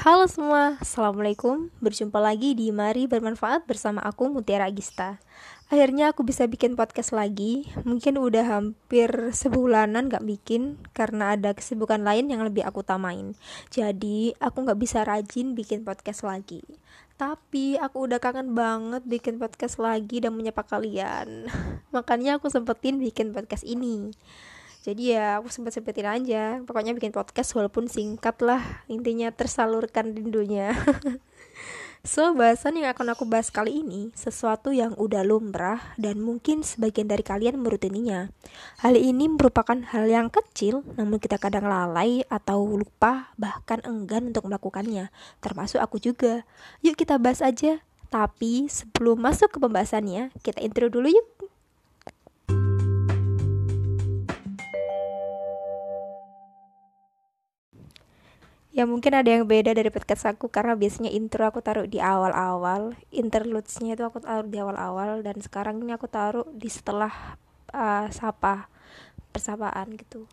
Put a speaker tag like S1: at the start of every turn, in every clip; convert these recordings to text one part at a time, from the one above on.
S1: Halo semua, Assalamualaikum. Berjumpa lagi di Mari Bermanfaat bersama aku Mutiara Agista. Akhirnya aku bisa bikin podcast lagi. Mungkin udah hampir sebulanan gak bikin Karena ada kesibukan lain yang lebih aku tamain Jadi aku gak bisa rajin bikin podcast lagi. Tapi aku udah kangen banget bikin podcast lagi dan menyapa kalian. Makanya aku sempetin bikin podcast ini jadi ya aku sempet sempetin aja pokoknya bikin podcast walaupun singkat lah intinya tersalurkan rindunya So, bahasan yang akan aku bahas kali ini sesuatu yang udah lumrah dan mungkin sebagian dari kalian merutininya. Hal ini merupakan hal yang kecil, namun kita kadang lalai atau lupa, bahkan enggan untuk melakukannya, termasuk aku juga. Yuk kita bahas aja. Tapi sebelum masuk ke pembahasannya, kita intro dulu yuk. Ya mungkin ada yang beda dari podcast aku karena biasanya intro aku taruh di awal-awal, interludes-nya itu aku taruh di awal-awal dan sekarang ini aku taruh di setelah uh, sapa persapaan gitu.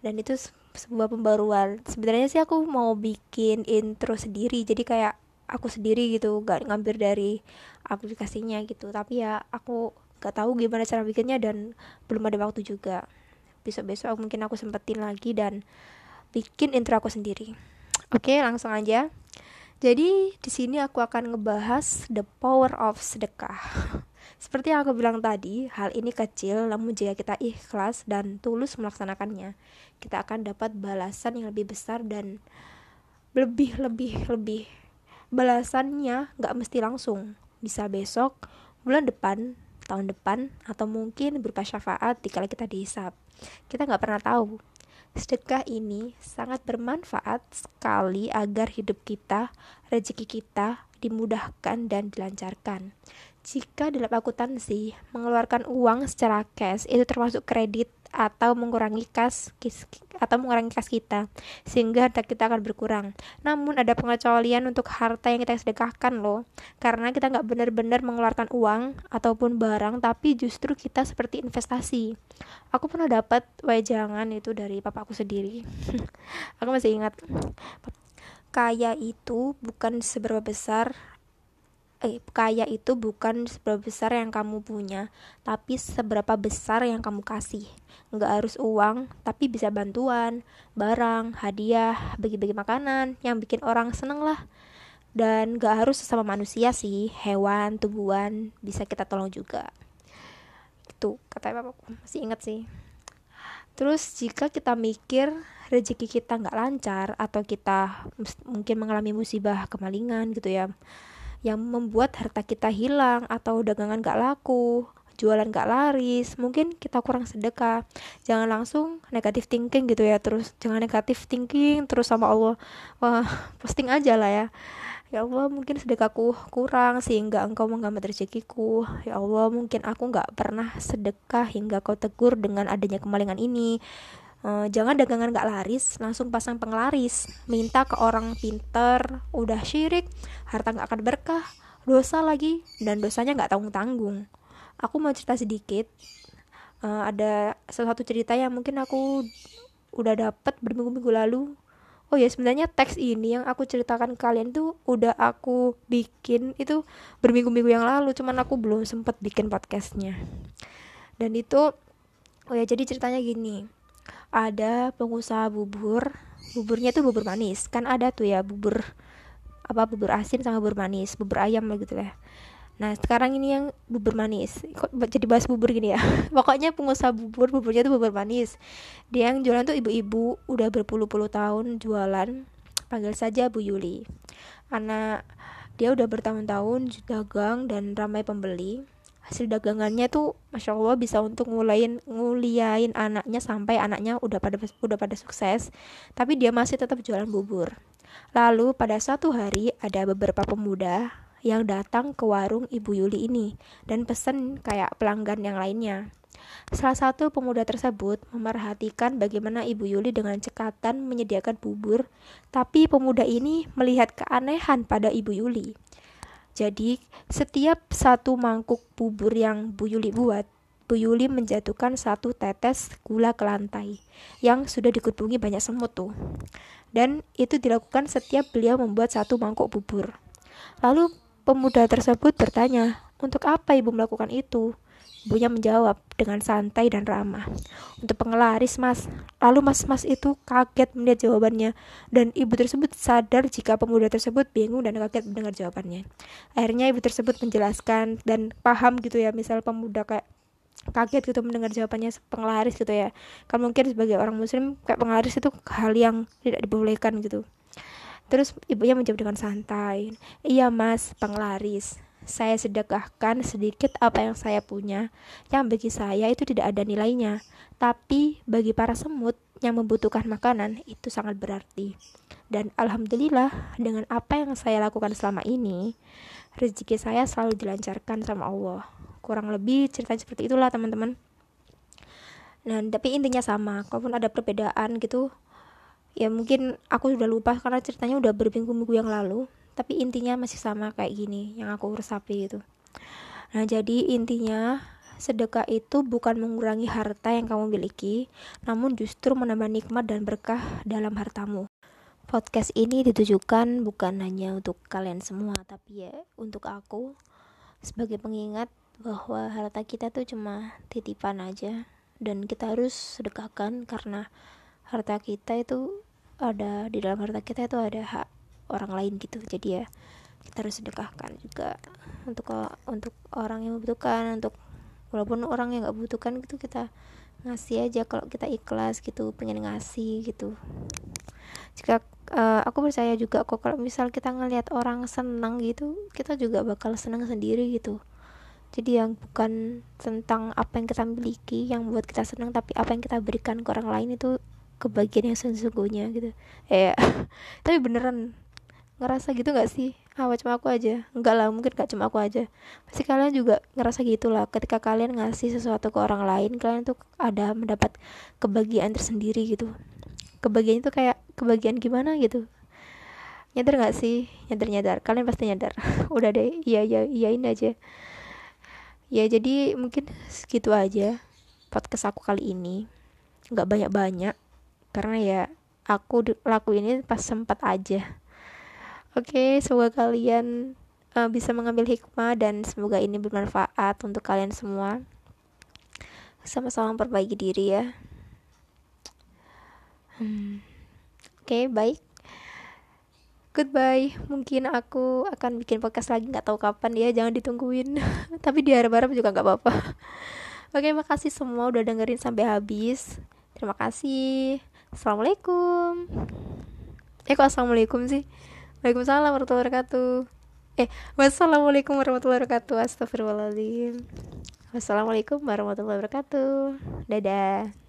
S1: Dan itu sebuah pembaruan. Sebenarnya sih aku mau bikin intro sendiri, jadi kayak aku sendiri gitu, gak ngambil dari aplikasinya gitu. Tapi ya aku gak tahu gimana cara bikinnya dan belum ada waktu juga. Besok-besok mungkin aku sempetin lagi dan bikin intro aku sendiri. Oke, langsung aja. Jadi di sini aku akan ngebahas the power of sedekah. Seperti yang aku bilang tadi, hal ini kecil namun jika kita ikhlas dan tulus melaksanakannya, kita akan dapat balasan yang lebih besar dan lebih lebih lebih. Balasannya nggak mesti langsung, bisa besok, bulan depan, tahun depan, atau mungkin berupa syafaat dikala kita dihisap. Kita nggak pernah tahu Sedekah ini sangat bermanfaat sekali agar hidup kita, rezeki kita dimudahkan dan dilancarkan. Jika dalam akuntansi mengeluarkan uang secara cash itu termasuk kredit atau mengurangi kas atau mengurangi kas kita sehingga harta kita akan berkurang. Namun ada pengecualian untuk harta yang kita sedekahkan loh, karena kita nggak benar-benar mengeluarkan uang ataupun barang, tapi justru kita seperti investasi. Aku pernah dapat wajangan itu dari papaku sendiri. aku masih ingat kaya itu bukan seberapa besar eh, kaya itu bukan seberapa besar yang kamu punya, tapi seberapa besar yang kamu kasih. Nggak harus uang, tapi bisa bantuan, barang, hadiah, bagi-bagi makanan, yang bikin orang seneng lah. Dan nggak harus sesama manusia sih, hewan, tumbuhan, bisa kita tolong juga. Itu katanya bapakku, masih inget sih. Terus jika kita mikir rezeki kita nggak lancar atau kita mungkin mengalami musibah kemalingan gitu ya yang membuat harta kita hilang atau dagangan gak laku jualan gak laris mungkin kita kurang sedekah. Jangan langsung negatif thinking gitu ya terus jangan negatif thinking terus sama Allah. Wah posting aja lah ya. Ya Allah mungkin sedekahku kurang sehingga engkau menggambar rezekiku. Ya Allah mungkin aku nggak pernah sedekah hingga kau tegur dengan adanya kemalingan ini uh, jangan dagangan gak laris langsung pasang penglaris. Minta ke orang pinter udah syirik harta gak akan berkah dosa lagi dan dosanya gak tanggung tanggung aku mau cerita sedikit. Uh, ada sesuatu cerita yang mungkin aku udah dapet berminggu-minggu lalu. Oh ya sebenarnya teks ini yang aku ceritakan ke kalian tuh udah aku bikin itu berminggu-minggu yang lalu cuman aku belum sempet bikin podcastnya. Dan itu oh ya jadi ceritanya gini ada pengusaha bubur buburnya tuh bubur manis. Kan ada tuh ya bubur apa bubur asin sama bubur manis bubur ayam gitu lah. Nah sekarang ini yang bubur manis. Kok jadi bahas bubur gini ya? Pokoknya pengusaha bubur buburnya tuh bubur manis. Dia yang jualan tuh ibu-ibu udah berpuluh-puluh tahun jualan. Panggil saja Bu Yuli. Anak dia udah bertahun-tahun dagang dan ramai pembeli hasil dagangannya tuh masya allah bisa untuk ngulain nguliain anaknya sampai anaknya udah pada udah pada sukses tapi dia masih tetap jualan bubur lalu pada suatu hari ada beberapa pemuda yang datang ke warung ibu Yuli ini dan pesen kayak pelanggan yang lainnya Salah satu pemuda tersebut memerhatikan bagaimana Ibu Yuli dengan cekatan menyediakan bubur, tapi pemuda ini melihat keanehan pada Ibu Yuli. Jadi, setiap satu mangkuk bubur yang Bu Yuli buat, Bu Yuli menjatuhkan satu tetes gula ke lantai yang sudah dikubungi banyak semut tuh. Dan itu dilakukan setiap beliau membuat satu mangkok bubur. Lalu pemuda tersebut bertanya, "Untuk apa ibu melakukan itu?" Ibunya menjawab dengan santai dan ramah. Untuk pengelaris, mas. Lalu mas-mas itu kaget melihat jawabannya. Dan ibu tersebut sadar jika pemuda tersebut bingung dan kaget mendengar jawabannya. Akhirnya ibu tersebut menjelaskan dan paham gitu ya. Misal pemuda kayak kaget gitu mendengar jawabannya pengelaris gitu ya. Kan mungkin sebagai orang muslim kayak pengelaris itu hal yang tidak dibolehkan gitu. Terus ibunya menjawab dengan santai. Iya mas, pengelaris saya sedekahkan sedikit apa yang saya punya, yang bagi saya itu tidak ada nilainya, tapi bagi para semut yang membutuhkan makanan itu sangat berarti. Dan alhamdulillah dengan apa yang saya lakukan selama ini, rezeki saya selalu dilancarkan sama Allah. Kurang lebih cerita seperti itulah teman-teman. Nah, tapi intinya sama, kalaupun ada perbedaan gitu, ya mungkin aku sudah lupa karena ceritanya udah berminggu-minggu yang lalu tapi intinya masih sama kayak gini yang aku resapi itu nah jadi intinya sedekah itu bukan mengurangi harta yang kamu miliki namun justru menambah nikmat dan berkah dalam hartamu. Podcast ini ditujukan bukan hanya untuk kalian semua tapi ya untuk aku sebagai pengingat bahwa harta kita tuh cuma titipan aja. Dan kita harus sedekahkan karena harta kita itu ada di dalam harta kita itu ada hak orang lain gitu. Jadi ya kita harus sedekahkan juga untuk untuk orang yang membutuhkan untuk walaupun orang yang nggak butuhkan gitu kita ngasih aja kalau kita ikhlas gitu pengen ngasih gitu. Jika uh, aku percaya juga kok kalau misal kita ngelihat orang senang gitu kita juga bakal senang sendiri gitu. Jadi yang bukan tentang apa yang kita miliki yang buat kita senang tapi apa yang kita berikan ke orang lain itu kebagian yang sesungguhnya gitu. Eh tapi beneran ngerasa gitu gak sih? Ah cuma aku aja? Enggak lah mungkin gak cuma aku aja. Pasti kalian juga ngerasa gitulah. Ketika kalian ngasih sesuatu ke orang lain kalian tuh ada mendapat kebahagiaan tersendiri gitu. Kebahagiaan itu kayak kebahagiaan gimana gitu? Nyadar gak sih? Nyadar nyadar. Kalian pasti nyadar. Udah deh iya iya iyain aja. Ya jadi mungkin segitu aja podcast aku kali ini. Nggak banyak banyak karena ya aku laku ini pas sempat aja Oke, semoga kalian uh, bisa mengambil hikmah dan semoga ini bermanfaat untuk kalian semua. Sama-sama perbaiki diri ya. Hmm. Oke, okay, baik. Goodbye. Mungkin aku akan bikin podcast lagi nggak tahu kapan ya, jangan ditungguin. Tapi di harap-harap juga nggak apa-apa. Oke, okay, makasih semua udah dengerin sampai habis. Terima kasih. Assalamualaikum. Eh kok assalamualaikum sih? Waalaikumsalam warahmatullahi wabarakatuh. Eh, wassalamualaikum warahmatullahi wabarakatuh. Astagfirullahaladzim. Wassalamualaikum warahmatullahi wabarakatuh. Dadah.